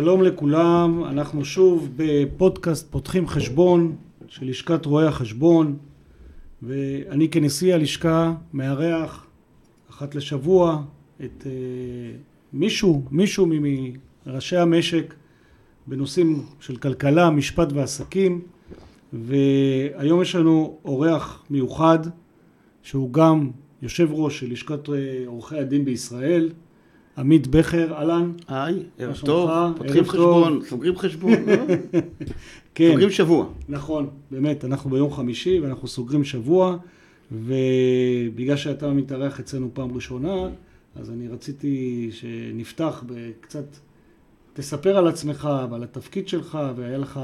שלום לכולם, אנחנו שוב בפודקאסט פותחים חשבון של לשכת רואי החשבון ואני כנשיא הלשכה מארח אחת לשבוע את uh, מישהו, מישהו מראשי המשק בנושאים של כלכלה, משפט ועסקים והיום יש לנו אורח מיוחד שהוא גם יושב ראש של לשכת עורכי הדין בישראל עמית בכר, אהלן. היי, ערב טוב, פותחים חשבון, סוגרים חשבון, לא? כן. סוגרים שבוע. נכון, באמת, אנחנו ביום חמישי ואנחנו סוגרים שבוע, ובגלל שאתה מתארח אצלנו פעם ראשונה, אז אני רציתי שנפתח בקצת, תספר על עצמך ועל התפקיד שלך, והיה לך,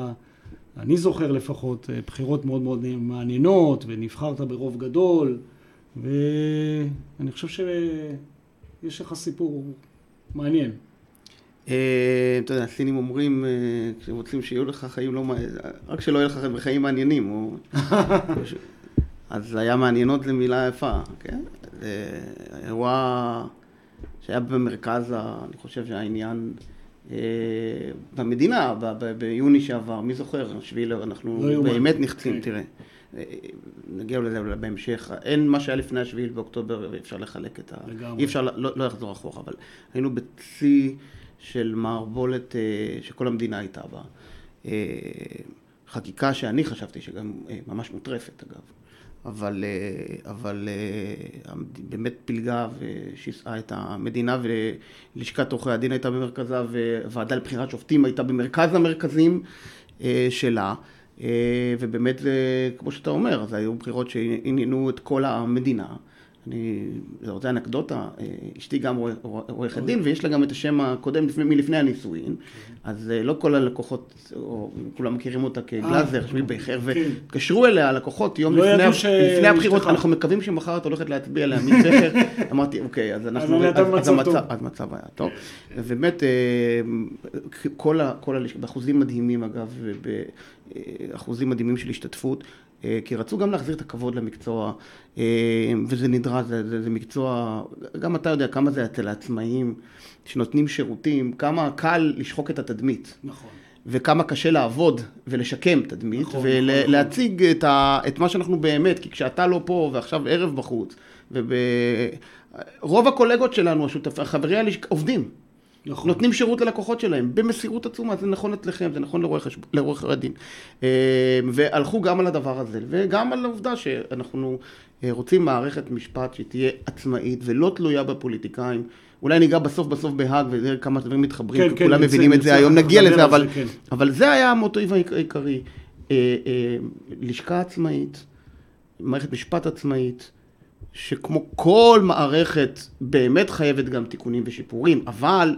אני זוכר לפחות, בחירות מאוד מאוד מעניינות, ונבחרת ברוב גדול, ואני חושב ש... יש לך סיפור מעניין. אה, אתה יודע, הסינים אומרים, אה, כשהם רוצים שיהיו לך חיים לא... רק שלא יהיו לך חיים מעניינים. אז היה מעניינות זה מילה יפה, כן? זה אירוע שהיה במרכז, אני חושב שהעניין אה, במדינה, ביוני שעבר, מי זוכר? שביעי, אנחנו לא באמת נחצים, כן. תראה. נגיע לזה בהמשך, אין מה שהיה לפני השביעי באוקטובר, אפשר לחלק את ה... לגמרי. אי אפשר, לא, לא לחזור אחורה, אבל היינו בצי של מערבולת אה, שכל המדינה הייתה בה. אה, חקיקה שאני חשבתי שגם אה, ממש מוטרפת אגב, אבל, אבל באמת פילגה ושיסעה את המדינה ולשכת עורכי הדין הייתה במרכזה וועדה לבחירת שופטים הייתה במרכז המרכזים שלה. אה, ובאמת זה, כמו שאתה אומר, זה היו בחירות שעניינו את כל המדינה. אני, זה רוצה אנקדוטה, אה, אשתי גם עורכת דין ויש לה גם את השם הקודם מלפני הנישואין, אז אה, לא כל הלקוחות, או כולם מכירים אותה כגלאזר, שמי בכר, כן. והתקשרו אליה הלקוחות יום לא לפני הבחירות, אנחנו מקווים שמחר את הולכת להצביע עליה מבכר, אמרתי אוקיי, אז אנחנו, אז המצב היה טוב, ובאמת כל, באחוזים מדהימים אגב, באחוזים מדהימים של השתתפות, אה, כי רצו גם להחזיר את הכבוד למקצוע, אה, וזה נדרש, זה, זה, זה מקצוע, גם אתה יודע כמה זה אצל העצמאים שנותנים שירותים, כמה קל לשחוק את התדמית. נכון. וכמה קשה לעבוד ולשקם תדמית, נכון, ולהציג נכון. את, ה, את מה שאנחנו באמת, כי כשאתה לא פה ועכשיו ערב בחוץ, ורוב הקולגות שלנו, השותפים, חברי עובדים. נכון. נותנים שירות ללקוחות שלהם במסירות עצומה, זה נכון אצלכם, זה נכון לעורך הדין. אה, והלכו גם על הדבר הזה, וגם על העובדה שאנחנו אה, רוצים מערכת משפט שתהיה עצמאית ולא תלויה בפוליטיקאים. אולי ניגע בסוף בסוף בהאג ונראה כמה דברים מתחברים, כן, כי כן, כולם נצא, מבינים נצא, את זה היום, נגיע לזה, אבל, כן. אבל זה היה המוטיב העיקרי. אה, לשכה עצמאית, מערכת משפט עצמאית, שכמו כל מערכת באמת חייבת גם תיקונים ושיפורים, אבל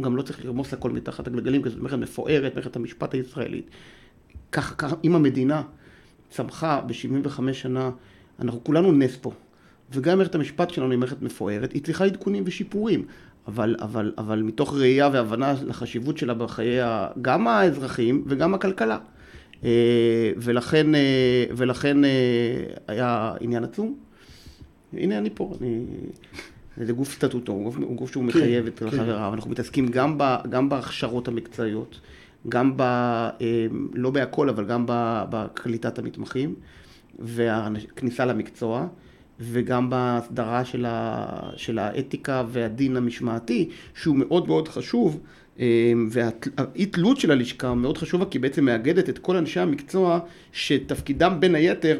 גם לא צריך לרמוס הכל מתחת הגלגלים, כי זאת מערכת מפוארת, מערכת המשפט הישראלית. ככה, ככה, אם המדינה צמחה ב-75 שנה, אנחנו כולנו נס פה. וגם מערכת המשפט שלנו היא מערכת מפוארת, היא צריכה עדכונים ושיפורים. אבל, אבל, אבל מתוך ראייה והבנה לחשיבות שלה בחיי גם האזרחים וגם הכלכלה. אה, ולכן, אה, ולכן אה, היה עניין עצום. הנה אני פה, אני זה גוף סטטוטורי, הוא גוף שהוא כן, מחייב את כן. חבריו, אנחנו מתעסקים גם, ב, גם בהכשרות המקצועיות, גם ב... אה, לא בהכל, אבל גם בקליטת המתמחים, והכניסה למקצוע, וגם בהסדרה של, ה, של האתיקה והדין המשמעתי, שהוא מאוד מאוד חשוב, אה, והאי תלות של הלשכה מאוד חשובה, כי בעצם מאגדת את כל אנשי המקצוע, שתפקידם בין היתר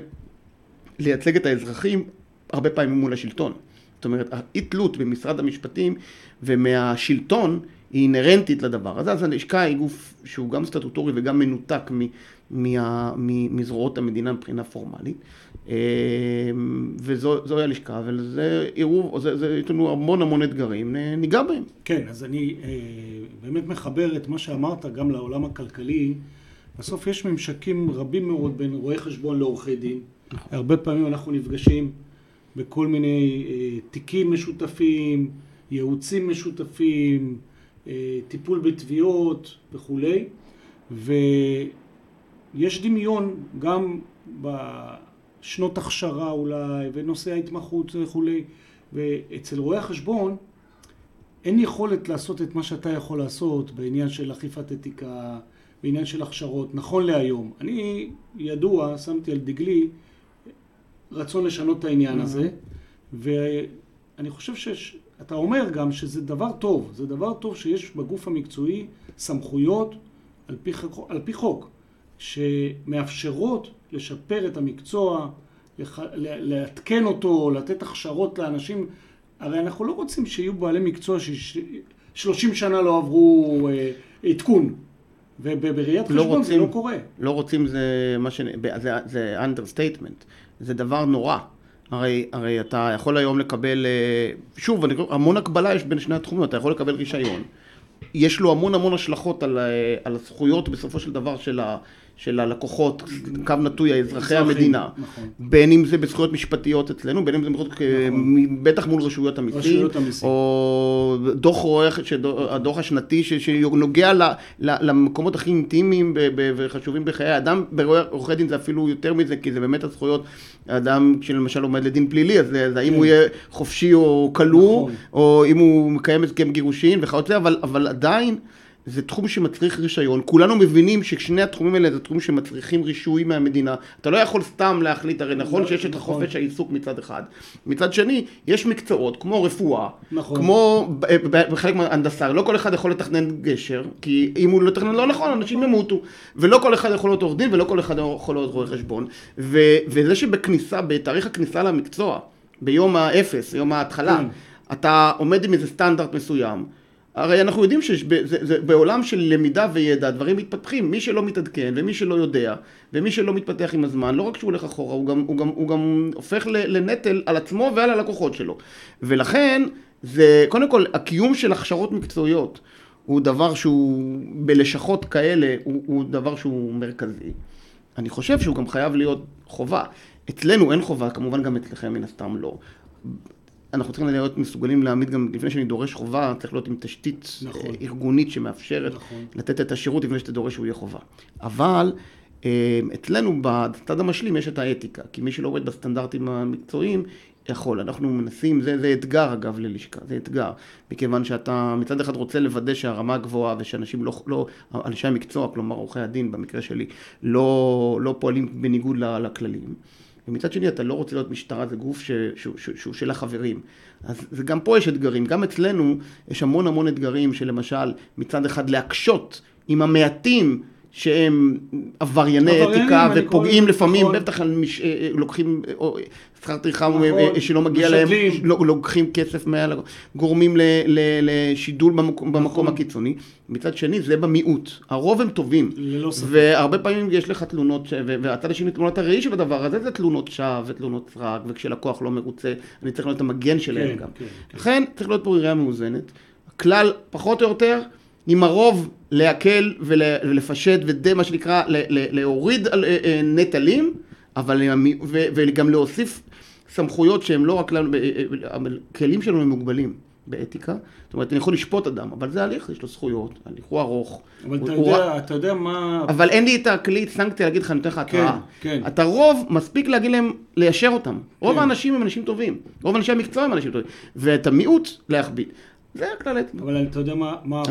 לייצג את האזרחים הרבה פעמים מול השלטון. זאת אומרת, האי תלות במשרד המשפטים ומהשלטון היא אינהרנטית לדבר הזה. אז הלשכה היא גוף שהוא גם סטטוטורי וגם מנותק מזרועות המדינה מבחינה פורמלית. אה, וזוהי הלשכה, וזה עירוב, יש לנו המון המון אתגרים, ניגע בהם. כן, אז אני אה, באמת מחבר את מה שאמרת גם לעולם הכלכלי. בסוף יש ממשקים רבים מאוד בין רואי חשבון לעורכי דין. נכון. הרבה פעמים אנחנו נפגשים בכל מיני אה, תיקים משותפים, ייעוצים משותפים, אה, טיפול בתביעות וכולי, ויש דמיון גם בשנות הכשרה אולי, ונושאי ההתמחות וכולי, ואצל רואי החשבון אין יכולת לעשות את מה שאתה יכול לעשות בעניין של אכיפת אתיקה, בעניין של הכשרות, נכון להיום. אני ידוע, שמתי על דגלי רצון לשנות את העניין הזה, ואני חושב שאתה אומר גם שזה דבר טוב, זה דבר טוב שיש בגוף המקצועי סמכויות על פי, על פי חוק, שמאפשרות לשפר את המקצוע, לעדכן אותו, לתת הכשרות לאנשים. הרי אנחנו לא רוצים שיהיו בעלי מקצוע ש-30 שנה לא עברו אה, עדכון. ובראיית לא חשבון רוצים, זה לא קורה. לא רוצים זה מה ש... זה, זה understatement. זה דבר נורא. הרי, הרי אתה יכול היום לקבל, אה, שוב, אני, המון הקבלה יש בין שני התחומים, אתה יכול לקבל רישיון. יש לו המון המון השלכות על, אה, על הזכויות בסופו של דבר של, ה, של הלקוחות, קו נטוי, אזרחי המדינה. נכון. בין אם זה בזכויות משפטיות אצלנו, בין אם זה בזכויות, נכון. בטח מול רשויות המיסים, או דוח רואה, הדוח השנתי שנוגע למקומות הכי אינטימיים וחשובים בחיי האדם, בעורכי דין זה אפילו יותר מזה, כי זה באמת הזכויות, האדם שלמשל עומד לדין פלילי, אז האם הוא כן. יהיה חופשי או כלוא, נכון. או אם הוא מקיים הסכם גירושין וכיוצא, אבל עדיין... זה תחום שמצריך רישיון, כולנו מבינים ששני התחומים האלה זה תחום שמצריכים רישוי מהמדינה, אתה לא יכול סתם להחליט, הרי נכון לא, שיש את נכון. החופש העיסוק מצד אחד, מצד שני, יש מקצועות כמו רפואה, נכון. כמו בחלק מהנדסה, לא כל אחד יכול לתכנן גשר, כי אם הוא לא יתכנן לא נכון, אנשים ימותו, ולא כל אחד יכול להיות עורך דין ולא כל אחד יכול להיות רואה חשבון, ו, וזה שבכניסה, בתאריך הכניסה למקצוע, ביום האפס, יום ההתחלה, כן. אתה עומד עם איזה סטנדרט מסוים, הרי אנחנו יודעים שבעולם של למידה וידע דברים מתפתחים, מי שלא מתעדכן ומי שלא יודע ומי שלא מתפתח עם הזמן, לא רק שהוא הולך אחורה, הוא גם, הוא גם, הוא גם הופך לנטל על עצמו ועל הלקוחות שלו. ולכן, זה קודם כל, הקיום של הכשרות מקצועיות הוא דבר שהוא, בלשכות כאלה, הוא, הוא דבר שהוא מרכזי. אני חושב שהוא גם חייב להיות חובה. אצלנו אין חובה, כמובן גם אצלכם מן הסתם לא. אנחנו צריכים להיות מסוגלים להעמיד גם, לפני שאני דורש חובה, צריך להיות עם תשתית נכון. אה, ארגונית שמאפשרת נכון. לתת את השירות לפני שאתה דורש שהוא יהיה חובה. אבל אה, אצלנו בצד המשלים יש את האתיקה, כי מי שלא עובד בסטנדרטים המקצועיים יכול. אנחנו מנסים, זה, זה אתגר אגב ללשכה, זה אתגר. מכיוון שאתה מצד אחד רוצה לוודא שהרמה גבוהה ושאנשים לא, לא, אנשי המקצוע, כלומר עורכי הדין במקרה שלי, לא, לא פועלים בניגוד לכללים. ומצד שני אתה לא רוצה להיות משטרה, זה גוף ש, ש, ש, שהוא של החברים. אז זה גם פה יש אתגרים, גם אצלנו יש המון המון אתגרים שלמשל מצד אחד להקשות עם המעטים שהם עברייני אתיקה ופוגעים. לפעמים. בטח מש... אה, אה, לוקחים אה, שכר טרחה נכון. שלא מגיע להם, לא, לוקחים כסף מעל, גורמים ל... ל... לשידול במקום, נכון. במקום הקיצוני. מצד שני זה במיעוט, הרוב הם טובים. ללא ספק. והרבה פעמים יש לך תלונות. והצד השני תמונות הראי של הדבר הזה זה תלונות שווא ותלונות סרק, וכשלקוח לא מרוצה, אני צריך להיות המגן שלהם כן, גם. כן, כן. לכן צריך להיות פה עירייה מאוזנת. הכלל, פחות או יותר, עם הרוב להקל ולפשט ודי מה שנקרא להוריד אה, אה, נטלים, אבל וגם להוסיף סמכויות שהן לא רק לנו, אה, הכלים שלנו הם מוגבלים באתיקה, זאת אומרת אני יכול לשפוט אדם, אבל זה הליך, יש לו זכויות, הליך הוא ארוך. אבל אתה, יודע, אתה יודע מה... אבל אין לי את הכלי סנקציה להגיד לך, אני נותן לך התראה. כן, כן. אתה רוב, מספיק להגיד להם, ליישר אותם. רוב כן. האנשים הם אנשים טובים, רוב אנשי המקצוע הם אנשים טובים, ואת המיעוט להכביד. זה הכלל אצבע. אבל אתה יודע מה, מה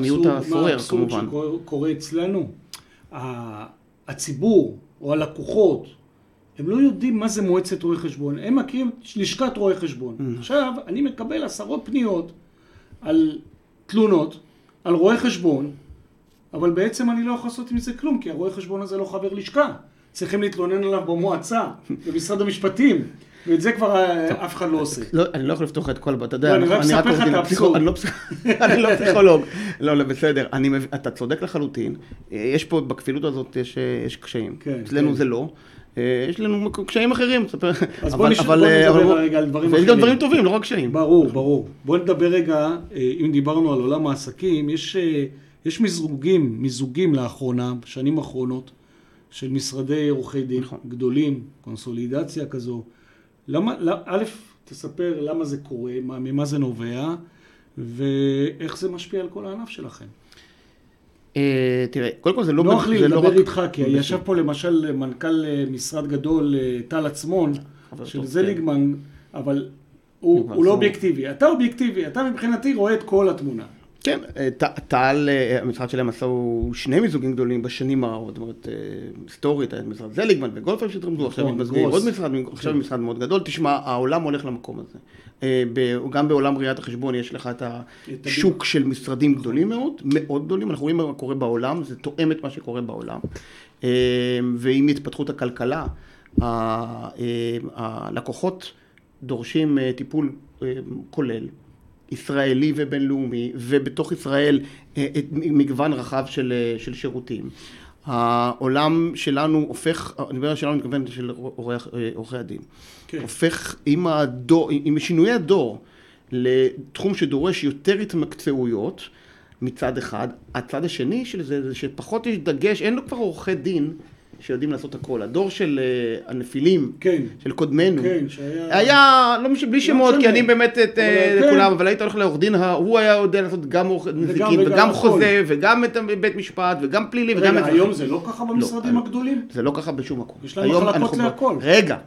האבסורד שקורה אצלנו? הציבור או הלקוחות, הם לא יודעים מה זה מועצת רואי חשבון, הם מכירים לשכת רואי חשבון. Mm. עכשיו, אני מקבל עשרות פניות על תלונות, על רואי חשבון, אבל בעצם אני לא יכול לעשות עם זה כלום, כי הרואה חשבון הזה לא חבר לשכה. צריכים להתלונן עליו במועצה, במשרד המשפטים. ואת זה כבר אה, אף אחד לא עושה. לא, אני לא יכול לפתוח את כל... אתה יודע, לא, אני רק מספר לך את האבסורד. אני לא פסיכולוג. לא, לא, בסדר. אתה צודק לחלוטין. אה, יש פה, בכפילות הזאת יש אה, קשיים. כן, אצלנו כן. זה לא. יש לנו קשיים אחרים, אז בוא נדבר רגע על דברים אחרים. ויש גם דברים טובים, לא רק קשיים. ברור, ברור. בוא נדבר רגע, אם דיברנו על עולם העסקים, יש מיזוגים, מיזוגים לאחרונה, בשנים האחרונות, של משרדי עורכי דין נכון. גדולים, קונסולידציה כזו. למה, לא, א', תספר למה זה קורה, מה, ממה זה נובע, ואיך זה משפיע על כל הענף שלכם. אה, תראה, קודם כל זה לא... נוח לי לא לדבר איתך, כי ישב פה למשל מנכ"ל אה, משרד גדול, אה, טל עצמון, של זליגמן, אבל הוא, הוא לא אובייקטיבי. אתה אובייקטיבי, אתה מבחינתי רואה את כל התמונה. כן, אה, טל, אה, המשרד שלהם עשו שני מיזוגים גדולים בשנים הרעות, זאת אומרת, אה, היסטורית, היה משרד זליגמן וגולדפלם שהתרמזו, עכשיו נכון, גרוס. עוד משרד, עכשיו. משרד מאוד גדול, תשמע, העולם הולך למקום הזה. גם בעולם ראיית החשבון יש לך את השוק של משרדים גדולים מאוד, מאוד גדולים, אנחנו רואים מה קורה בעולם, זה תואם את מה שקורה בעולם. ועם התפתחות הכלכלה, הלקוחות דורשים טיפול כולל. ישראלי ובינלאומי, ובתוך ישראל אה, את מגוון רחב של, אה, של שירותים. העולם שלנו הופך, אני מדבר שלנו, אני מתכוון של אה, עורכי הדין, כן. הופך עם, הדור, עם שינויי הדור לתחום שדורש יותר התמקצעויות מצד אחד, הצד השני של זה זה שפחות יש דגש, אין לו כבר עורכי דין שיודעים לעשות הכל. הדור של אה, הנפילים, כן. של קודמנו, כן, שהיה... היה, לא משנה, בלי שמות, משנה. כי אני באמת את אה, אבל, כן. לכולם, אבל היית הולך לעורך דין, הוא היה יודע לעשות גם עורך נזיקין, וגם וגם. חוזה, וגם את בית משפט, וגם פלילי, וגם רגע, אזרחי. היום זה לא ככה במשרדים לא, הגדולים? זה לא ככה בשום מקום. יש להם מחלקות להכל. רגע,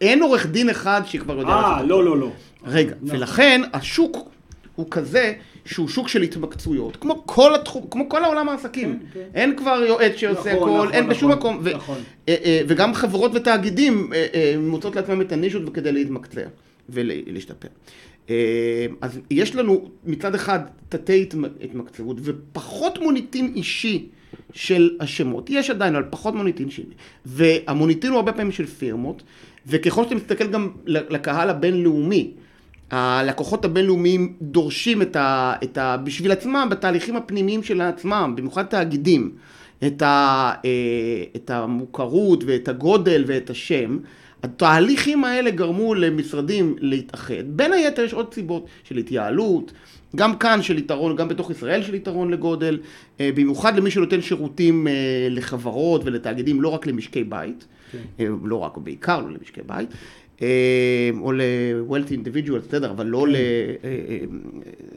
אין עורך דין אחד שכבר יודע לעשות אה, הכל. לא, לא, לא. רגע, נכון. ולכן השוק הוא כזה שהוא שוק של התמקצויות, כמו כל התחום, כמו כל העולם העסקים. כן, כן. אין כבר יועץ שעושה נכון, הכל, נכון, אין בשום נכון, מקום. נכון. אה, אה, וגם חברות ותאגידים אה, מוצאות לעצמם את הנישות כדי להתמקצע ולהשתפר. אז יש לנו מצד אחד תתי התמ- התמקצעות ופחות מוניטין אישי של השמות. יש עדיין, אבל פחות מוניטין אישי. והמוניטין הוא הרבה פעמים של פירמות, וככל שאתה מסתכל גם לקהל הבינלאומי, הלקוחות הבינלאומיים דורשים את ה, את ה... בשביל עצמם, בתהליכים הפנימיים של עצמם, במיוחד תאגידים, את, ה, אה, את המוכרות ואת הגודל ואת השם. התהליכים האלה גרמו למשרדים להתאחד. בין היתר יש עוד סיבות של התייעלות, גם כאן של יתרון, גם בתוך ישראל של יתרון לגודל, אה, במיוחד למי שנותן שירותים אה, לחברות ולתאגידים, לא רק למשקי בית, כן. לא רק, בעיקר לא למשקי בית. אה, או ל-wealthy individual, בסדר, אבל לא ל... אה, אה,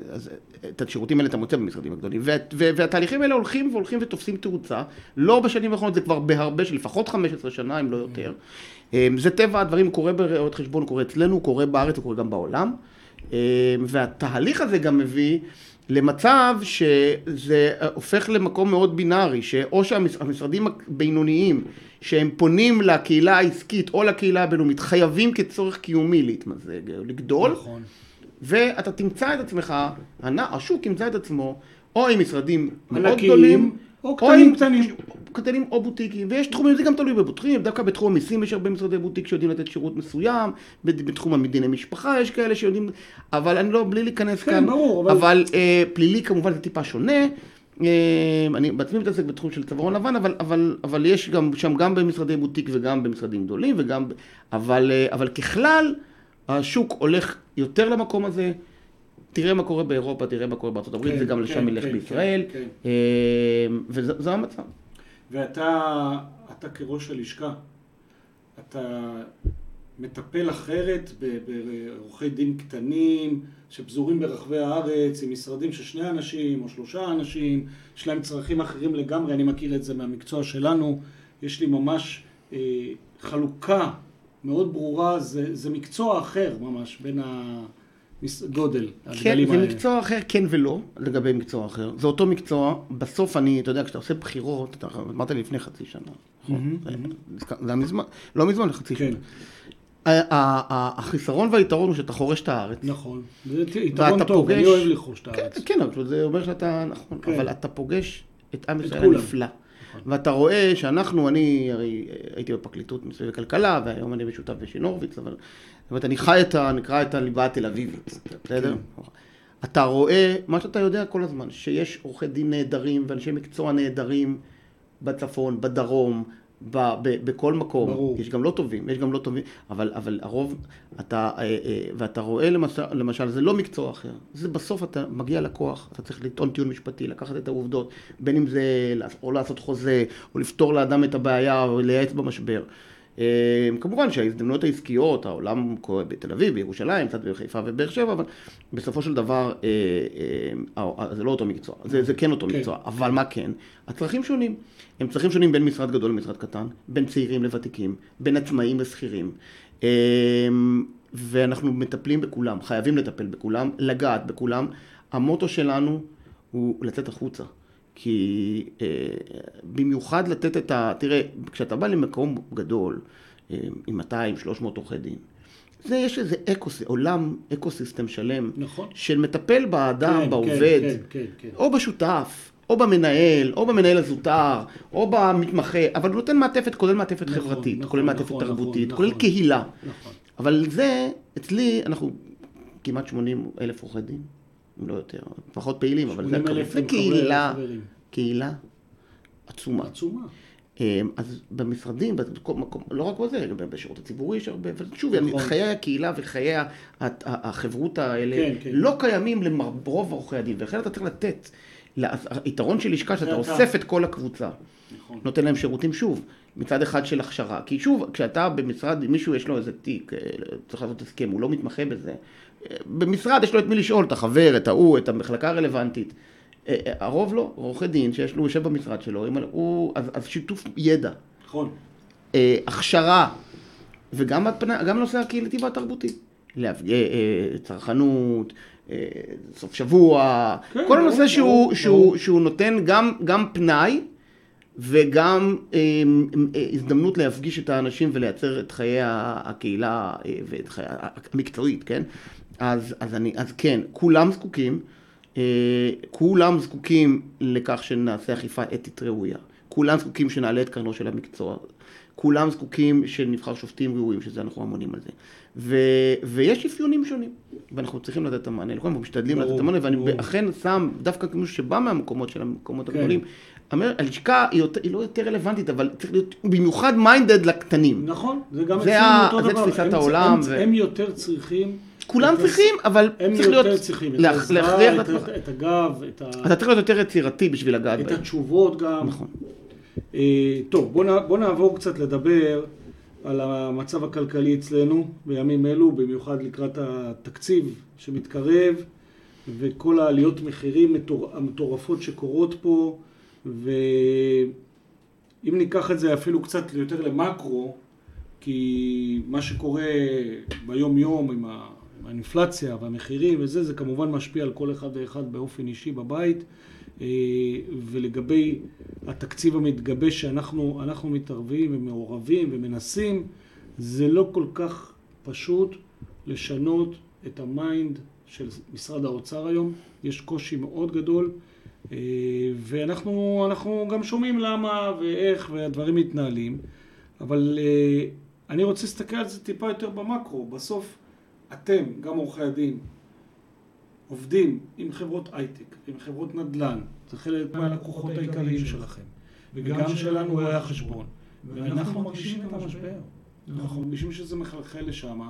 אז את השירותים האלה אתה מוצא במשרדים הגדולים. והתהליכים האלה הולכים והולכים ותופסים תאוצה. לא בשנים האחרונות, זה כבר בהרבה, של לפחות 15 שנה, אם לא יותר. אה, זה טבע הדברים, קורה בראיות חשבון, קורה אצלנו, קורה בארץ, קורה גם בעולם. והתהליך הזה גם מביא למצב שזה הופך למקום מאוד בינארי, שאו שהמשרדים הבינוניים שהם פונים לקהילה העסקית או לקהילה הבינלאומית חייבים כצורך קיומי להתמזג, לגדול, נכון. ואתה תמצא את עצמך, השוק ימצא את עצמו או עם משרדים מאוד גדולים, או קטנים קטנים. קטנים או בוטיקים, ויש תחומים, זה גם תלוי בבוטיקים, דווקא בתחום המיסים יש הרבה משרדי בוטיק שיודעים לתת שירות מסוים, בת- בתחום המדיני משפחה יש כאלה שיודעים, אבל אני לא, בלי להיכנס כן, כאן, ברור, אבל- אבל אה, פלילי כמובן זה טיפה שונה. אה, אני בעצמי מתעסק בתחום של צווארון לבן, אבל, אבל, אבל יש גם שם גם במשרדי בוטיק וגם במשרדים גדולים, וגם, אבל, אה, אבל ככלל, השוק הולך יותר למקום הזה. תראה מה קורה באירופה, תראה מה קורה בארצות הברית, כן, וגם כן, לשם ילך כן, בישראל, כן, כן. וזה המצב. ואתה, אתה כראש הלשכה, אתה מטפל אחרת בעורכי דין קטנים שפזורים ברחבי הארץ עם משרדים של שני אנשים או שלושה אנשים, יש להם צרכים אחרים לגמרי, אני מכיר את זה מהמקצוע שלנו, יש לי ממש אה, חלוקה מאוד ברורה, זה, זה מקצוע אחר ממש בין הגודל, כן, הגדלים זה האלה. מקצוע אחר, כן ולא, לגבי מקצוע אחר. זה אותו מקצוע, בסוף אני, אתה יודע, כשאתה עושה בחירות, אתה אמרת לי לפני חצי שנה, נכון? זה היה מזמן, לא מזמן, חצי כן. שנה. החיסרון והיתרון הוא שאתה חורש את הארץ. נכון, זה יתרון טוב, אני אוהב לכחוש את כן, הארץ. כן, אבל זה אומר שאתה, נכון, כן. אבל אתה פוגש את עם ישראל. הנפלא. ואתה רואה שאנחנו, אני הרי הייתי בפרקליטות מסביב לכלכלה, והיום אני משותף בשין הורוביץ, אבל זאת אומרת, אני חי את ה... נקרא את הליבה התל אביבית, בסדר? כן. אתה רואה, מה שאתה יודע כל הזמן, שיש עורכי דין נהדרים ואנשי מקצוע נהדרים בצפון, בדרום, ב, ב, בכל מקום. ברור. יש גם לא טובים, יש גם לא טובים, אבל, אבל הרוב, אתה, אה, אה, ואתה רואה למשל, למשל, זה לא מקצוע אחר, זה בסוף אתה מגיע לכוח, אתה צריך לטעון טיעון משפטי, לקחת את העובדות, בין אם זה או לעשות חוזה, או לפתור לאדם את הבעיה, או לייעץ במשבר. אה, כמובן שההזדמנויות העסקיות, העולם קורה בתל אביב, בירושלים, קצת בחיפה ובאר שבע, אבל בסופו של דבר אה, אה, אה, זה לא אותו מקצוע, זה, זה כן אותו כן. מקצוע, אבל מה כן? הצרכים שונים. הם צרכים שונים בין משרד גדול למשרד קטן, בין צעירים לוותיקים, בין עצמאים לשכירים. אה, ואנחנו מטפלים בכולם, חייבים לטפל בכולם, לגעת בכולם. המוטו שלנו הוא לצאת החוצה. כי אה, במיוחד לתת את ה... תראה, כשאתה בא למקום גדול, אה, עם 200-300 עורכי דין, זה יש איזה אקוס, עולם, אקוסיסטם שלם, נכון. של מטפל באדם, כן, בעובד, כן, כן, כן. או בשותף, או במנהל, או במנהל הזוטר, או במתמחה, אבל הוא נותן מעטפת, כולל מעטפת נכון, חברתית, נכון, כולל מעטפת נכון, תרבותית, נכון, כולל נכון. קהילה. נכון. אבל זה, אצלי, אנחנו כמעט 80 אלף עורכי דין, אם לא יותר, פחות פעילים, אבל זה 80,000 הכמות. זה עם קהילה. קהילה עצומה. עצומה. אמ, אז במשרדים, בכל מקום, לא רק בזה, גם בשירות הציבורי יש הרבה, ושוב, נכון. חיי הקהילה וחיי החברות האלה כן, כן. לא קיימים לרוב עורכי הדין, ולכן אתה צריך לתת, היתרון של לשכה שאתה אתה. אוסף את כל הקבוצה, נכון. נותן להם שירותים שוב, מצד אחד של הכשרה, כי שוב, כשאתה במשרד, מישהו יש לו איזה תיק, אה, צריך לעשות הסכם, הוא לא מתמחה בזה, אה, במשרד יש לו את מי לשאול, את החבר, את ההוא, את המחלקה הרלוונטית. אה, הרוב לא, עורכי דין שיש לו, יושב במשרד שלו, הוא, אז, אז שיתוף ידע, נכון. הכשרה, וגם הנושא הקהילתי והתרבותי. אה, אה, צרכנות, אה, סוף שבוע, כן, כל הנושא שהוא, ברור, שהוא, ברור. שהוא נותן גם, גם פנאי וגם אה, אה, הזדמנות להפגיש את האנשים ולייצר את חיי הקהילה אה, ואת חיי המקצועית, כן? אז, אז, אני, אז כן, כולם זקוקים, אה, כולם זקוקים לכך שנעשה אכיפה אתית ראויה. כולם זקוקים שנעלה את קרנו של המקצוע. כולם זקוקים שנבחר שופטים ראויים, שזה אנחנו אמונים על זה. ו, ויש אפיונים שונים, ואנחנו צריכים לתת את המענה. לכולם, אנחנו משתדלים לתת את המענה, ואני. אכן שם, דווקא כמישהו שבא מהמקומות של המקומות כן. הגדולים, אומר, הלשכה היא, יותר, היא לא יותר רלוונטית, אבל צריך להיות במיוחד מיינדד לקטנים. נכון, זה גם זה אצלנו אותו זה דבר. תפיסת הם- העולם הם- ו- הם יותר צריכים... כולם את הס- צריכים, אבל הם צריך יותר להיות, צריכים את העזרה, את. ה- את הגב, את ה- אתה צריך להיות יותר יצירתי בשביל לגעת את בהם. התשובות גם. נכון. אה, טוב, בוא, נע, בוא נעבור קצת לדבר על המצב הכלכלי אצלנו בימים אלו, במיוחד לקראת התקציב שמתקרב, וכל העליות מחירים מטור, המטורפות שקורות פה, ואם ניקח את זה אפילו קצת יותר למקרו, כי מה שקורה ביום יום עם האינפלציה והמחירים וזה, זה כמובן משפיע על כל אחד ואחד באופן אישי בבית. אה, ולגבי התקציב המתגבש שאנחנו אנחנו מתערבים ומעורבים ומנסים, זה לא כל כך פשוט לשנות את ה mind של משרד האוצר היום. יש קושי מאוד גדול, אה, ואנחנו אנחנו גם שומעים למה ואיך והדברים מתנהלים, אבל אה, אני רוצה להסתכל על זה טיפה יותר במקרו. בסוף אתם, גם עורכי הדין, עובדים עם חברות הייטק, עם חברות נדל"ן, זה חלק מהלקוחות העיקריים שלכם, וגם שלנו רואי החשבון, ואנחנו מרגישים את המשבר, אנחנו מרגישים שזה מחלחל לשם.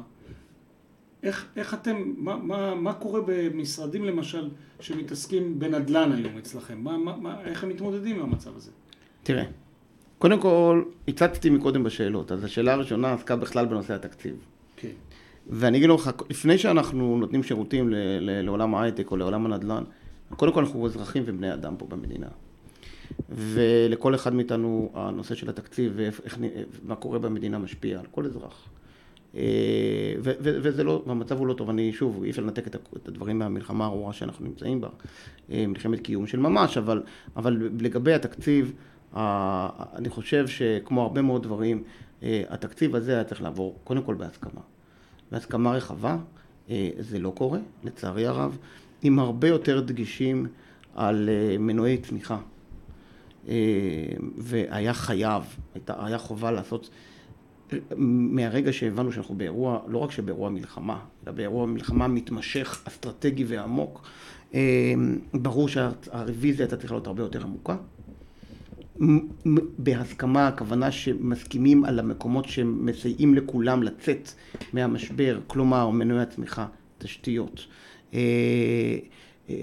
איך, איך אתם, מה, מה, מה קורה במשרדים למשל שמתעסקים בנדל"ן היום אצלכם? מה, מה, מה, איך הם מתמודדים עם המצב הזה? תראה, קודם כל, הצצתי מקודם בשאלות, אז השאלה הראשונה עסקה בכלל בנושא התקציב. כן. ואני אגיד לך, לפני שאנחנו נותנים שירותים ל- ל- לעולם ההייטק או לעולם הנדל"ן, קודם כל אנחנו אזרחים ובני אדם פה במדינה. ולכל אחד מאיתנו הנושא של התקציב ואיך, איך נ- מה קורה במדינה משפיע על כל אזרח. אה, ו- ו- וזה לא, והמצב הוא לא טוב, אני שוב, אי אפשר לנתק את הדברים מהמלחמה הארורה שאנחנו נמצאים בה, אה, מלחמת קיום של ממש, אבל, אבל לגבי התקציב, אני חושב שכמו הרבה מאוד דברים, אה, התקציב הזה היה צריך לעבור קודם כל בהסכמה. בהסכמה רחבה, אה, זה לא קורה, לצערי הרב, עם הרבה יותר דגישים על אה, מנועי צמיחה. אה, והיה חייב, היה חובה לעשות, מהרגע שהבנו שאנחנו באירוע, לא רק שבאירוע מלחמה, אלא באירוע מלחמה מתמשך, אסטרטגי ועמוק, ברור שהרוויזיה הייתה צריכה להיות הרבה יותר עמוקה. בהסכמה, הכוונה שמסכימים על המקומות שמסייעים לכולם לצאת מהמשבר, כלומר מנועי הצמיחה, תשתיות, אה, אה,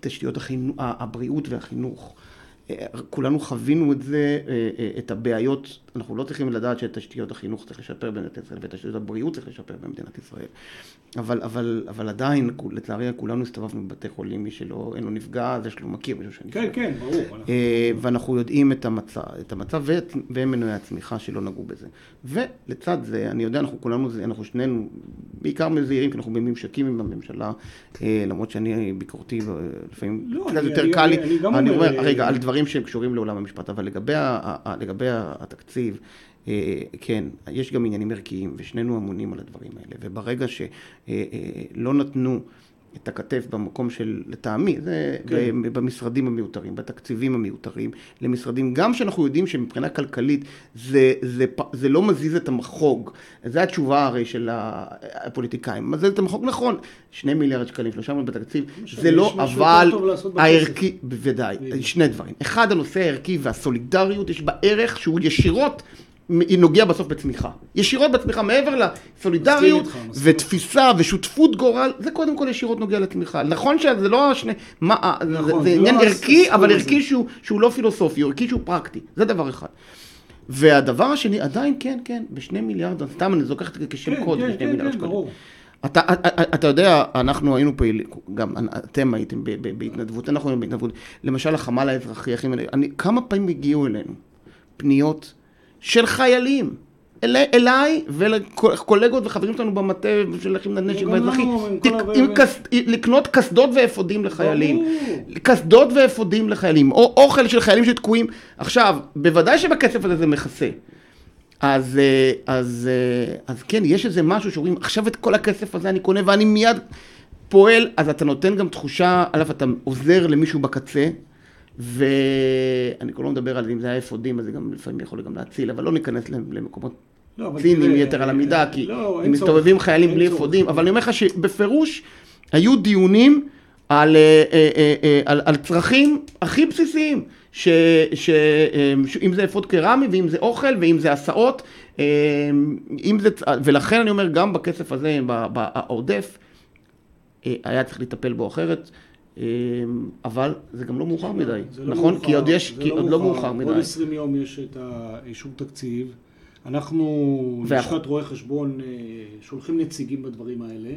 תשתיות החינוך, הבריאות והחינוך, כולנו חווינו את זה, את הבעיות, אנחנו לא צריכים לדעת שאת תשתיות החינוך צריך לשפר במדינת ישראל ואת תשתיות הבריאות צריך לשפר במדינת ישראל. אבל, אבל, אבל עדיין, לצערי, כולנו הסתובבנו בבתי חולים, מי שלא, אין לו נפגע, זה שלא מכיר מישהו שנפגע. כן, כן, ברור. ואנחנו יודעים את המצב, את המצב והם מנועי הצמיחה שלא נגעו בזה. ולצד זה, אני יודע, אנחנו כולנו, אנחנו שנינו, בעיקר מזהירים, כי אנחנו בממשקים עם הממשלה, למרות שאני ביקורתי, לפעמים לא, קצת יותר קל לי. אני אומר, רגע, על דברים שהם קשורים לעולם המשפט, אבל לגבי, לגבי התקציב, אה, כן, יש גם עניינים ערכיים, ושנינו אמונים על הדברים האלה, וברגע שלא אה, אה, נתנו את הכתף במקום של, לטעמי, זה כן. במשרדים המיותרים, בתקציבים המיותרים, למשרדים, גם שאנחנו יודעים שמבחינה כלכלית זה, זה, זה לא מזיז את המחוג, זו התשובה הרי של הפוליטיקאים, מזיז את המחוג, נכון, שני מיליארד שקלים, שלושה מיליארד בתקציב, זה לא, אבל הערכי, בוודאי, שני דברים, אחד הנושא הערכי והסולידריות, יש בה ערך שהוא ישירות נוגע בסוף בצמיחה. ישירות בצמיחה, מעבר לסולידריות ותפיסה ושותפות גורל, זה קודם כל ישירות נוגע לצמיחה. נכון שזה לא שני, מה, נכון, זה, זה עניין לא ערכי, אבל ערכי שהוא, שהוא לא פילוסופי, ערכי שהוא פרקטי, זה דבר אחד. והדבר השני, עדיין כן, כן, בשני מיליארד, סתם אני זוכר את זה כשם כן, קוד, כן, בשני כן, מיליארד שקלים. אתה, אתה, אתה יודע, אנחנו היינו פעילים, גם אתם הייתם בהתנדבות, אנחנו היינו בהתנדבות, למשל החמ"ל האזרחי, אני, כמה פעמים הגיעו אלינו פניות של חיילים. אל, אליי ולקולגות וחברים שלנו במטה של לחימת הנשק והאזרחי, לקנות קסדות ואפודים לחיילים, קסדות ואפודים לחיילים, או אוכל של חיילים שתקועים. עכשיו, בוודאי שבכסף הזה זה מכסה. אז, אה, אז, אה, אז כן, יש איזה משהו שאומרים, עכשיו את כל הכסף הזה אני קונה ואני מיד פועל, אז אתה נותן גם תחושה, א', אתה עוזר למישהו בקצה, ואני כבר לא מדבר על אם זה היה אפודים, אז זה גם לפעמים יכול גם להציל, אבל לא ניכנס למקומות לא, ציניים יתר על המידה, כי לא, אם מסתובבים חיילים בלי אפודים, אבל אני אומר לך שבפירוש היו דיונים על, אה, אה, אה, על, על צרכים הכי בסיסיים, ש, ש, אם זה אפוד קרמי, ואם זה אוכל, ואם זה הסעות, אם זה, ולכן אני אומר, גם בכסף הזה, העודף, היה צריך לטפל בו אחרת. אמ, אבל זה גם לא מאוחר מדי, לא נכון? כי עוד יש, כי עוד לא מאוחר מדי. עוד 20 יום יש את האישור תקציב. אנחנו, לשכת רואי חשבון, אה, שולחים נציגים בדברים האלה.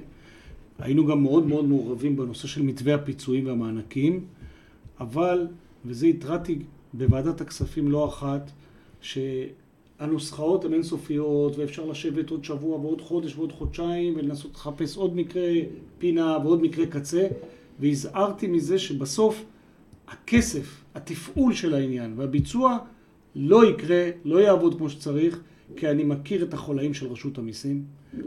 היינו גם מאוד מאוד מעורבים בנושא של מתווה הפיצויים והמענקים, אבל, וזה התרעתי בוועדת הכספים לא אחת, שהנוסחאות הן אינסופיות ואפשר לשבת עוד שבוע ועוד חודש ועוד חודשיים ולנסות לחפש עוד מקרה פינה ועוד מקרה קצה. והזהרתי מזה שבסוף הכסף, התפעול של העניין והביצוע לא יקרה, לא יעבוד כמו שצריך, כי אני מכיר את החולאים של רשות המיסים,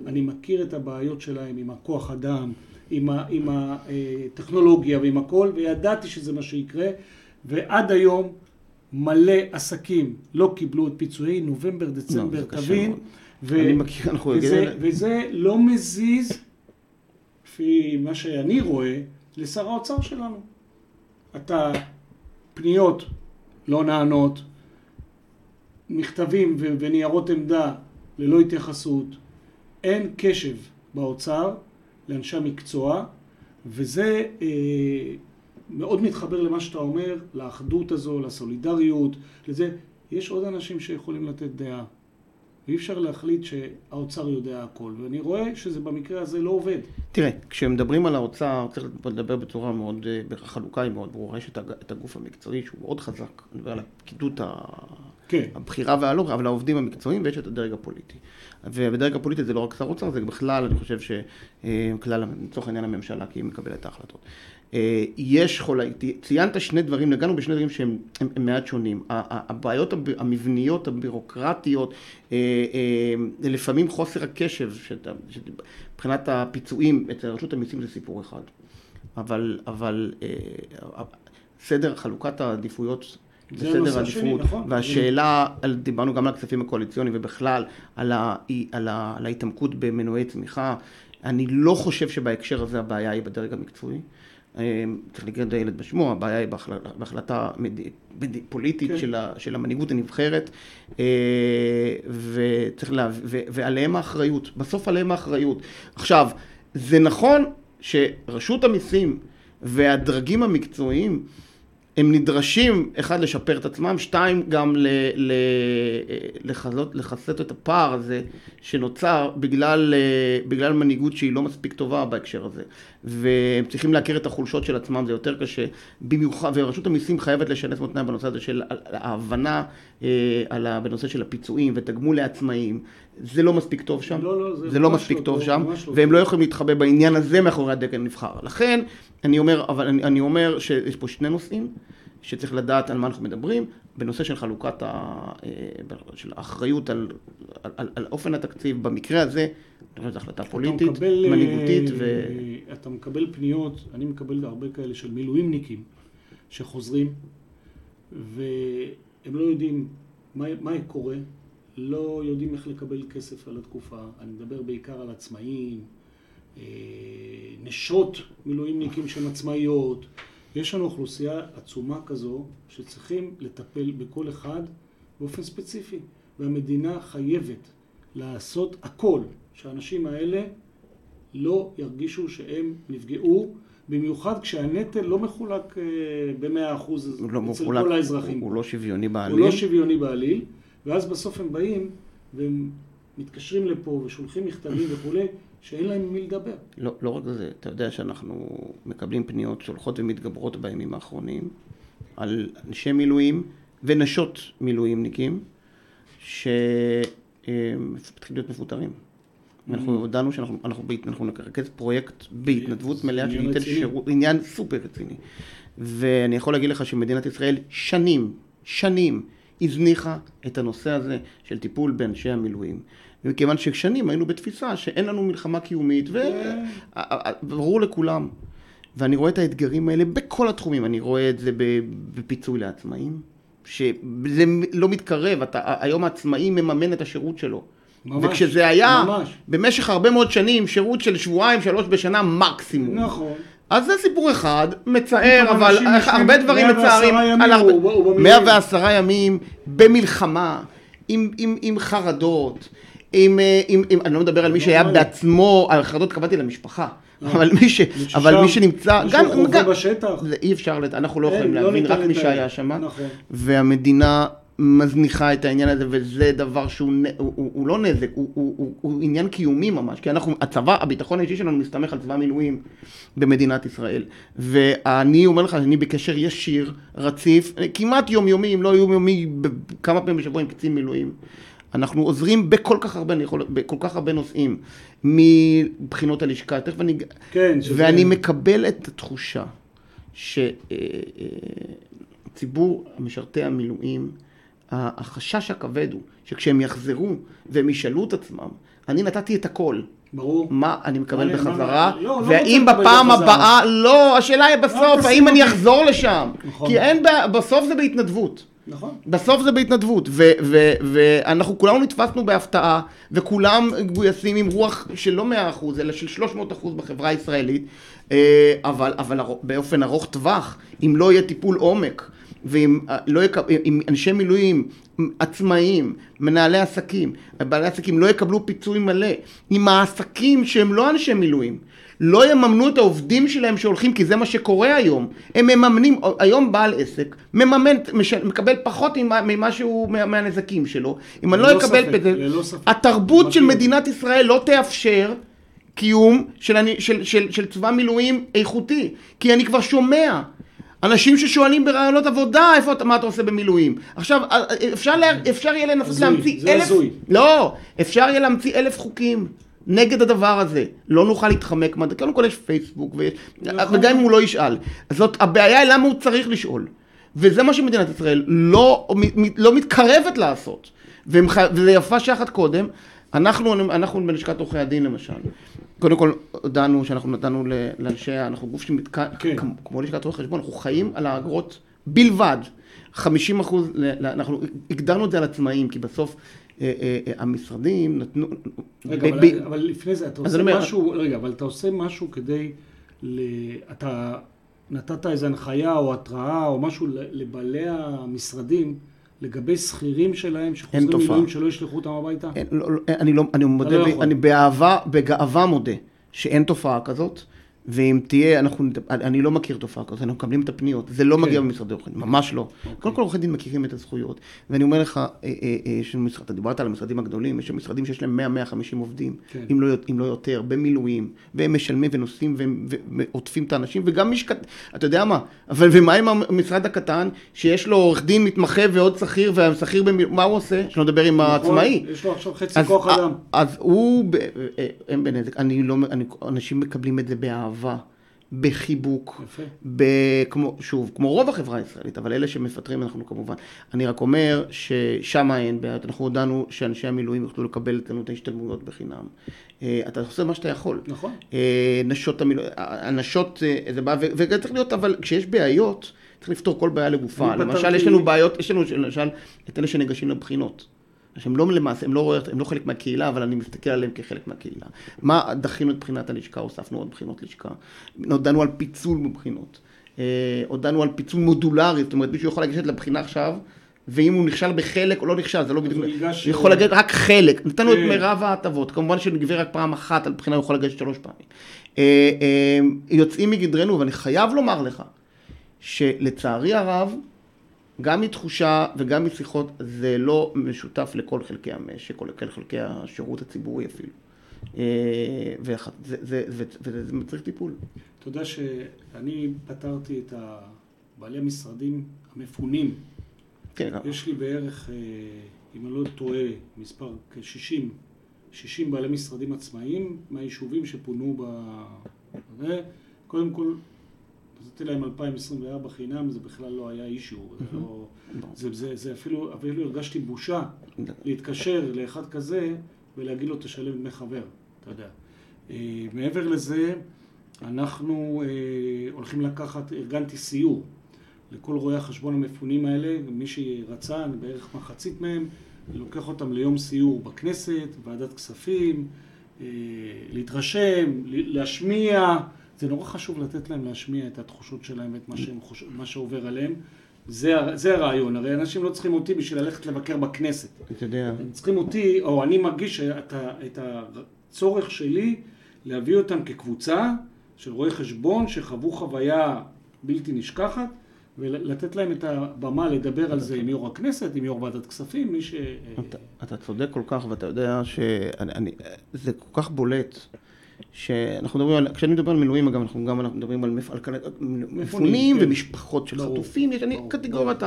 אני מכיר את הבעיות שלהם עם הכוח אדם, עם, ה, עם הטכנולוגיה ועם הכל, וידעתי שזה מה שיקרה, ועד היום מלא עסקים לא קיבלו את פיצויי נובמבר, דצמבר, לא, תבין. ו- אני מכיר, אנחנו וזה, וזה לא מזיז, לפי מה שאני רואה, לשר האוצר שלנו. אתה, פניות לא נענות, מכתבים וניירות עמדה ללא התייחסות, אין קשב באוצר לאנשי המקצוע, וזה אה, מאוד מתחבר למה שאתה אומר, לאחדות הזו, לסולידריות, לזה. יש עוד אנשים שיכולים לתת דעה. ואי אפשר להחליט שהאוצר יודע הכל, ואני רואה שזה במקרה הזה לא עובד. תראה, כשמדברים על האוצר, צריך לדבר בצורה מאוד, אה, החלוקה היא מאוד ברורה, יש את הגוף המקצועי שהוא מאוד חזק, אני מדבר על הפקידות כן. הבכירה והלא, אבל העובדים המקצועיים, ויש את הדרג הפוליטי. ובדרג הפוליטי זה לא רק שר אוצר, זה בכלל, אני חושב שכלל, אה, לצורך העניין הממשלה, כי היא מקבלת את ההחלטות. אה, יש חולאים, ציינת שני דברים, נגענו בשני דברים שהם הם, הם מעט שונים. הבעיות המבניות, הבירוקרטיות, אה, אה, לפעמים חוסר הקשב, מבחינת הפיצויים אצל רשות המיסים זה סיפור אחד. אבל, אבל סדר חלוקת העדיפויות בסדר העדיפות, נכון. והשאלה, על, דיברנו גם על הכספים הקואליציוניים ובכלל על, ה, על, ה, על ההתעמקות במנועי צמיחה, אני לא חושב שבהקשר הזה הבעיה היא בדרג המקצועי. אמ, צריך לקרוא את הילד בשמו, הבעיה היא בהחלטה פוליטית כן. של, של המנהיגות הנבחרת, אה, וצריך לה, ו, ועליהם האחריות, בסוף עליהם האחריות. עכשיו, זה נכון שרשות המיסים והדרגים המקצועיים הם נדרשים, אחד, לשפר את עצמם, שתיים, גם ל, ל, לחזות, לחסות את הפער הזה שנוצר בגלל, אה, בגלל מנהיגות שהיא לא מספיק טובה בהקשר הזה. והם צריכים להכיר את החולשות של עצמם, זה יותר קשה. במיוחד, ורשות המיסים חייבת לשנס מותניים בנושא הזה של ההבנה אה, בנושא של הפיצויים ותגמול לעצמאים. זה לא מספיק טוב שם, לא, לא, זה, זה לא מספיק לא טוב, טוב שם, לא והם לא יכולים להתחבא בעניין הזה מאחורי הדגל הנבחר. לכן, אני אומר, אבל אני, אני אומר שיש פה שני נושאים. שצריך לדעת על מה אנחנו מדברים, בנושא של חלוקת ה... אה, של האחריות על, על, על, על אופן התקציב, במקרה הזה, אני חושב שזו החלטה פוליטית, מקבל, מנהיגותית ו... אתה מקבל פניות, אני מקבל הרבה כאלה של מילואימניקים שחוזרים, והם לא יודעים מה, מה קורה, לא יודעים איך לקבל כסף על התקופה, אני מדבר בעיקר על עצמאים, אה, נשות מילואימניקים שהן עצמאיות, יש לנו אוכלוסייה עצומה כזו שצריכים לטפל בכל אחד באופן ספציפי, והמדינה חייבת לעשות הכל שהאנשים האלה לא ירגישו שהם נפגעו, במיוחד כשהנטל לא מחולק אה, במאה אחוז לא אצל מחולק, כל האזרחים. הוא, הוא לא שוויוני בעליל. הוא לא שוויוני בעליל, ואז בסוף הם באים והם מתקשרים לפה ושולחים מכתבים וכולי, שאין להם מי לדבר. לא, לא רק זה, אתה יודע שאנחנו מקבלים פניות שהולכות ומתגברות בימים האחרונים על אנשי מילואים ונשות מילואימניקים שמתחילים להיות מפוטרים. אנחנו mm-hmm. הודענו שאנחנו אנחנו, אנחנו נרכז פרויקט בהתנדבות מלאה שניתן שירות, עניין סופר רציני. ואני יכול להגיד לך שמדינת ישראל שנים, שנים, הזניחה את הנושא הזה של טיפול באנשי המילואים. מכיוון ששנים היינו בתפיסה שאין לנו מלחמה קיומית, וברור לכולם. ואני רואה את האתגרים האלה בכל התחומים, אני רואה את זה בפיצוי לעצמאים, שזה לא מתקרב, אתה, היום העצמאי מממן את השירות שלו. ממש, וכשזה היה ממש. במשך הרבה מאוד שנים, שירות של שבועיים, שלוש בשנה מקסימום. נכון. אז זה סיפור אחד, מצער, אבל הרבה דברים מצערים. 110 ימים במלחמה, עם, עם, עם חרדות, עם, אה, עם, עם, אני לא מדבר על מי שהיה בעצמו, על חרדות קבעתי למשפחה. אה. אבל מי, ש, אבל מי שנמצא, גם, גם, בשטח. זה אי אפשר, אנחנו לא יכולים לא להבין, רק מי שהיה שם, נכון. והמדינה מזניחה את העניין הזה, וזה דבר שהוא הוא, הוא, הוא לא נזק, הוא, הוא, הוא, הוא עניין קיומי ממש, כי אנחנו, הצבא, הביטחון האישי שלנו מסתמך על צבא מילואים במדינת ישראל. ואני אומר לך, אני בקשר ישיר, רציף, כמעט יומיומי, אם לא יומיומי, כמה פעמים בשבוע עם קצין מילואים. אנחנו עוזרים בכל כך הרבה, יכול, בכל כך הרבה נושאים, מבחינות הלשכה, תכף אני... כן, שזה... ואני מקבל את התחושה שציבור משרתי המילואים, החשש הכבד הוא שכשהם יחזרו והם ישאלו את עצמם, אני נתתי את הכל. ברור. מה אני מקבל בחזרה, לא, לא והאם בפעם הבאה, לא, השאלה היא בסוף, האם אני אחזור לשם. נכון. כי אין, בסוף זה בהתנדבות. נכון. בסוף זה בהתנדבות, ואנחנו כולנו נתפסנו בהפתעה, וכולם גויסים עם רוח של לא 100% אלא של 300% בחברה הישראלית, אה, אבל, אבל באופן ארוך טווח, אם לא יהיה טיפול עומק, ואם אה, לא יקב, אם אנשי מילואים עצמאים, מנהלי עסקים, בעלי עסקים לא יקבלו פיצוי מלא, אם העסקים שהם לא אנשי מילואים, לא יממנו את העובדים שלהם שהולכים, כי זה מה שקורה היום. הם מממנים, היום בעל עסק מממן, מקבל פחות ממה שהוא, מהנזקים שלו. אם אני לא אקבל... את זה, התרבות של מדינת ישראל לא תאפשר קיום של, של, של, של צבא מילואים איכותי. כי אני כבר שומע אנשים ששואלים ברעיונות עבודה, איפה אתה, מה אתה עושה במילואים. עכשיו, אפשר, לה, אפשר יהיה לנסות להמציא אלף... זה הזוי. לא, אפשר יהיה להמציא אלף חוקים. נגד הדבר הזה. לא נוכל להתחמק, קודם כל יש פייסבוק, ויש, נכון. וגם אם הוא לא ישאל. זאת הבעיה היא למה הוא צריך לשאול. וזה מה שמדינת ישראל לא, לא מתקרבת לעשות. וזה יפה שחת קודם. אנחנו, אנחנו בלשכת עורכי הדין למשל, קודם כל הודענו שאנחנו נתנו לאנשי, אנחנו גוף שמתק... כן. כמו לשכת רואי חשבון, אנחנו חיים על האגרות בלבד. 50 אחוז, אנחנו הגדרנו את זה על עצמאים, כי בסוף המשרדים נתנו... רגע, ב... אבל, אבל לפני זה, אתה עושה אומר... משהו, רגע, אבל אתה עושה משהו כדי, ל... אתה נתת איזו הנחיה או התראה או משהו לבעלי המשרדים לגבי שכירים שלהם שחוזרים מילואים שלא ישלחו אותם הביתה? אין, לא, לא, אני לא, אני מודה, לא אני באהבה, בגאווה מודה שאין תופעה כזאת. ואם תהיה, אנחנו, אני לא מכיר תופעה כזאת, אנחנו מקבלים את הפניות, זה לא כן. מגיע במשרדי עורכי דין, ממש לא. קודם כל עורכי דין מכירים את הזכויות, ואני אומר לך, אה, אה, אה, יש משרד, אתה דיברת על המשרדים הגדולים, יש משרדים שיש להם 100-150 עובדים, כן. אם לא, אם לא יותר, במילואים, והם משלמים ונוסעים והם- ועוטפים את האנשים, וגם מי שכת... אתה יודע מה, אבל ומה עם המשרד הקטן, שיש לו עורך דין מתמחה ועוד שכיר, והשכיר, במil... מה הוא עושה? שלא לדבר עם העצמאי. נכון, יש לו עכשיו חצי כוח אדם. אז הוא, ב- אה, הם בנזק, לא, אנשים מקבלים את זה באהבה, בחיבוק, יפה. ב- כמו, שוב, כמו רוב החברה הישראלית, אבל אלה שמפטרים אנחנו כמובן. אני רק אומר ששם אין בעיות, אנחנו הודענו שאנשי המילואים יוכלו לקבל אצלנו את ההשתלמויות בחינם. אה, אתה עושה מה שאתה יכול. נכון. אה, נשות המילואים, הנשות, אה, זה בא, וזה צריך להיות, אבל כשיש בעיות, צריך לפתור כל בעיה לגופה. למשל, פתרתי- יש לנו בעיות, יש לנו למשל את אלה שניגשים לבחינות. שהם לא למעשה, הם לא, רואים- הם לא חלק מהקהילה, אבל אני מסתכל עליהם כחלק מהקהילה. מה דחינו את בחינת הלשכה, הוספנו עוד בחינות לשכה. הודענו על פיצול בבחינות. אה, הודענו על פיצול מודולרי, זאת אומרת, מישהו יכול לגשת לבחינה עכשיו, ואם הוא נכשל בחלק או לא נכשל, זה לא בדיוק... הוא הוא יכול לגשת רק חלק. נתנו את כן. מירב ההטבות. כמובן שנגבה רק פעם אחת על בחינה, הוא יכול לגשת שלוש פעמים. אה, אה, יוצאים מגדרנו, ואני חייב לומר לך, שלצערי הרב, גם מתחושה וגם משיחות, זה לא משותף לכל חלקי המשק, או לכל חלקי השירות הציבורי אפילו. אה, ואח- זה- זה- זה- וזה זה מצריך טיפול. אתה יודע שאני פתרתי את בעלי המשרדים המפונים. כן, יש לי בערך, אה, אם אני לא טועה, מספר כ-60, 60 בעלי משרדים עצמאיים מהיישובים שפונו ב... זה. קודם כל, נתתי להם 2024 חינם, זה בכלל לא היה אישו. זה, לא, זה, זה, זה אפילו, אפילו הרגשתי בושה להתקשר לאחד כזה ולהגיד לו תשלם דמי חבר, אתה יודע. אה, מעבר לזה, אנחנו אה, הולכים לקחת, ארגנתי סיור לכל רואי החשבון המפונים האלה, מי שרצה, אני בערך מחצית מהם, אני לוקח אותם ליום סיור בכנסת, ועדת כספים, אה, להתרשם, להשמיע, זה נורא חשוב לתת להם להשמיע את התחושות שלהם ואת מה, שהם חוש... מה שעובר עליהם. זה, זה הרעיון, הרי אנשים לא צריכים אותי בשביל ללכת לבקר בכנסת. אתה יודע, הם צריכים אותי, או אני מרגיש את, ה, את הצורך שלי להביא אותם כקבוצה של רואי חשבון שחוו חוויה בלתי נשכחת ולתת להם את הבמה לדבר על זה עם יו"ר הכנסת, עם יו"ר ועדת כספים, מי ש... אתה, אתה צודק כל כך, ואתה יודע שזה כל כך בולט, שאנחנו מדברים על, כשאני מדבר על מילואים, אגב, אנחנו גם אנחנו מדברים על, מפונים כן. ומשפחות של ברור, חטופים, יש קטגוריית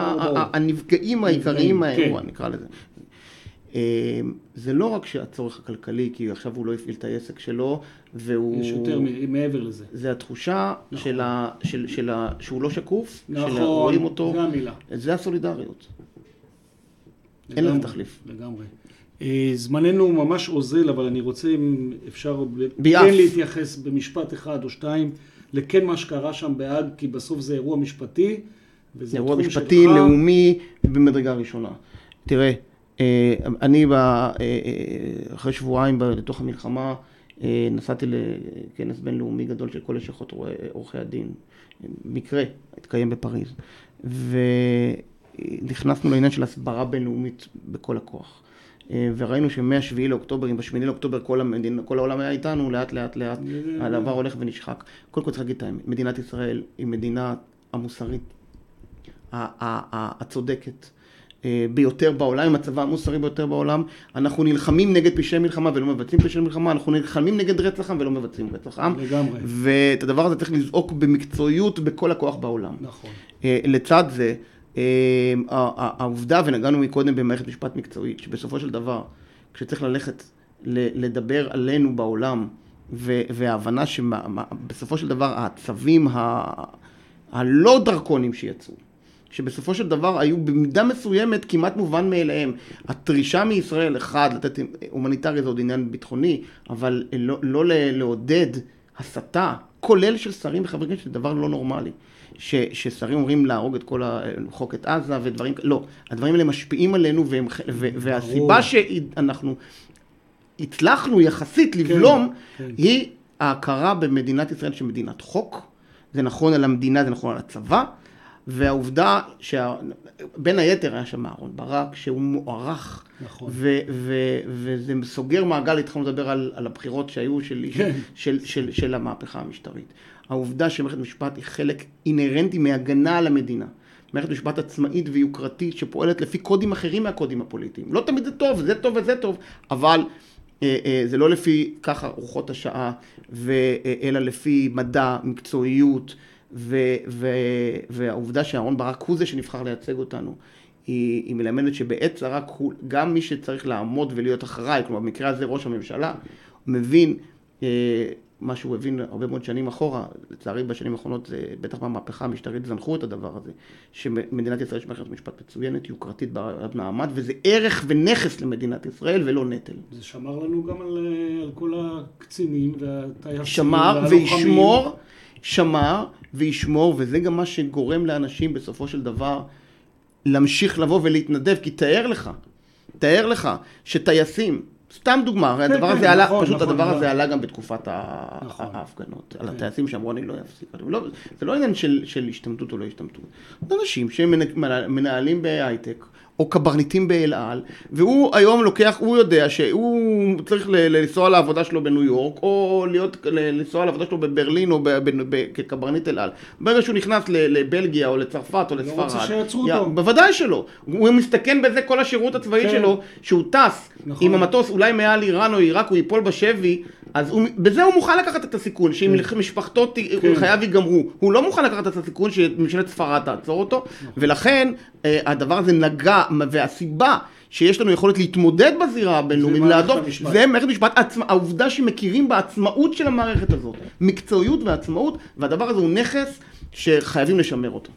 הנפגעים העיקריים מהאירוע, כן. נקרא לזה. אה, זה לא רק שהצורך הכלכלי, כי עכשיו הוא לא הפעיל את העסק שלו, והוא... יש יותר מ- מעבר לזה. זה התחושה נכון. של ה, של, של ה, שהוא לא שקוף, נכון, שרואים אותו, זה המילה. זה הסולידריות. אין לזה לגמרי, תחליף. לגמרי. אה, זמננו ממש אוזל, אבל אני רוצה, אם אפשר, ביעף. כן להתייחס במשפט אחד או שתיים לכן מה שקרה שם בהאג, כי בסוף זה אירוע משפטי. וזה זה אירוע משפטי, שלך. לאומי, במדרגה ראשונה. תראה, אה, אני ב- אה, אחרי שבועיים לתוך המלחמה, נסעתי לכנס בינלאומי גדול של כל לשכות עורכי הדין. מקרה, התקיים בפריז. ונכנסנו לעניין של הסברה בינלאומית בכל הכוח. אה, וראינו שמ-7 לאוקטובר, אם ב-8 לאוקטובר כל, המדינה, כל העולם היה איתנו, לאט לאט לאט הדבר הולך ונשחק. קודם כל צריך להגיד את האמת, מדינת ישראל היא מדינה המוסרית הצודקת אה, ביותר בעולם, עם הצבא המוסרי ביותר בעולם. אנחנו נלחמים נגד פשעי מלחמה ולא מבצעים פשעי מלחמה, אנחנו נלחמים נגד רצח עם ולא מבצעים רצח עם. לגמרי. ואת הדבר הזה צריך לזעוק במקצועיות בכל הכוח בעולם. נכון. אה, לצד זה, העובדה, ונגענו מקודם במערכת משפט מקצועית, שבסופו של דבר, כשצריך ללכת לדבר עלינו בעולם, וההבנה שבסופו של דבר הצווים ה- הלא דרקונים שיצאו, שבסופו של דבר היו במידה מסוימת כמעט מובן מאליהם. הדרישה מישראל, אחד, לתת הומניטרי זה עוד עניין ביטחוני, אבל לא, לא לעודד הסתה, כולל של שרים וחברי כנסת, זה דבר לא נורמלי. ש, ששרים אומרים להרוג את כל ה... למחוק את עזה ודברים כאלה, לא. הדברים האלה משפיעים עלינו, והם, ו, והסיבה שאנחנו הצלחנו יחסית לבלום, כן. היא ההכרה במדינת ישראל שמדינת חוק. זה נכון על המדינה, זה נכון על הצבא, והעובדה, שה... בין היתר היה שם אהרן ברק, שהוא מוערך, נכון. ו- ו- וזה סוגר מעגל, התחלנו לדבר על, על הבחירות שהיו של, כן. של, של, של, של המהפכה המשטרית. העובדה שמערכת משפט היא חלק אינהרנטי מהגנה על המדינה. מערכת משפט עצמאית ויוקרתית שפועלת לפי קודים אחרים מהקודים הפוליטיים. לא תמיד זה טוב, זה טוב וזה טוב, אבל אה, אה, זה לא לפי ככה רוחות השעה, ו, אה, אלא לפי מדע, מקצועיות, ו, ו, והעובדה שאהרן ברק הוא זה שנבחר לייצג אותנו. היא, היא מלמדת שבעת צרה גם מי שצריך לעמוד ולהיות אחראי, כלומר במקרה הזה ראש הממשלה, מבין אה, מה שהוא הבין הרבה מאוד שנים אחורה, לצערי בשנים האחרונות, זה, בטח במהפכה המשטרית זנחו את הדבר הזה, שמדינת ישראל יש מערכת משפט מצוינת, יוקרתית בעלת מעמד, וזה ערך ונכס למדינת ישראל ולא נטל. זה שמר לנו גם על, אה, על כל הקצינים והטייסים שמר. וישמור, שמר וישמור, וזה גם מה שגורם לאנשים בסופו של דבר להמשיך לבוא ולהתנדב, כי תאר לך, תאר לך שטייסים, סתם דוגמה, הרי כן, הדבר כן, הזה עלה, נכון, פשוט נכון, הדבר נכון. הזה עלה גם בתקופת. ההפגנות, על כן. הטייסים שאמרו אני לא אפסיק, לא- זה לא עניין של של השתמטות או לא השתמטות, זה אנשים שמנהלים בהייטק. או קברניטים באל על, והוא היום לוקח, הוא יודע שהוא צריך לנסוע לעבודה שלו בניו יורק, או להיות, לנסוע לעבודה שלו בברלין או ב- ב- ב- כקברניט אל על. ברגע שהוא נכנס לבלגיה או לצרפת או לספרד, רוצה שיעצרו יא- אותו. בוודאי שלא. הוא מסתכן בזה כל השירות הצבאי כן. שלו, שהוא טס נכון. עם המטוס אולי מעל איראן או עיראק, הוא ייפול בשבי, אז הוא, בזה הוא מוכן לקחת את הסיכון, שאם משפחתו, ת- כן. חייו ייגמרו. הוא לא מוכן לקחת את הסיכון שממשלת ספרד תעצור אותו, ולכן אה, הדבר הזה נגע, והסיבה שיש לנו יכולת להתמודד בזירה הבינלאומית, המשפט. זה מערכת משפט, עצמה, העובדה שמכירים בעצמאות של המערכת הזאת, מקצועיות ועצמאות, והדבר הזה הוא נכס שחייבים לשמר אותו.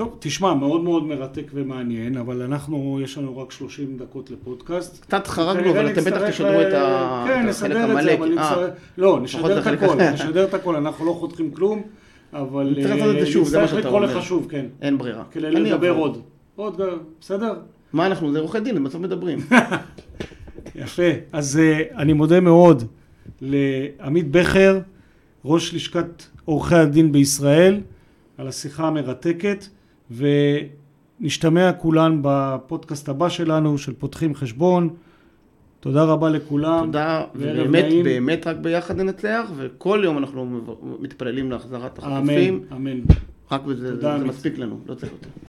טוב, תשמע, מאוד מאוד מרתק ומעניין, אבל אנחנו, יש לנו רק 30 דקות לפודקאסט. קצת חרגנו, אבל אתם בטח תשדרו את ה- כן, החלק נסדר את המלא. זה, אבל אה, נצטרך... לא, נשדר את הכל. נשדר את הכל, אנחנו לא חותכים כלום, אבל צריך לעשות את זה שוב, זה מה שאתה אומר. לך שוב, כן. אין ברירה. כדי אני לדבר. עוד. עוד, בסדר? מה אנחנו, זה עורכי דין, הם בסוף מדברים. יפה. אז אה, אני מודה מאוד לעמית בכר, ראש לשכת עורכי הדין בישראל, על השיחה המרתקת, ונשתמע כולן בפודקאסט הבא שלנו, של פותחים חשבון. תודה רבה לכולם. תודה, ובאמת, נעים. באמת רק ביחד ננצח, וכל יום אנחנו מתפללים להחזרת אמן, החטופים, אמן. רק בזה תודה, זה עמית. מספיק לנו, לא צריך יותר.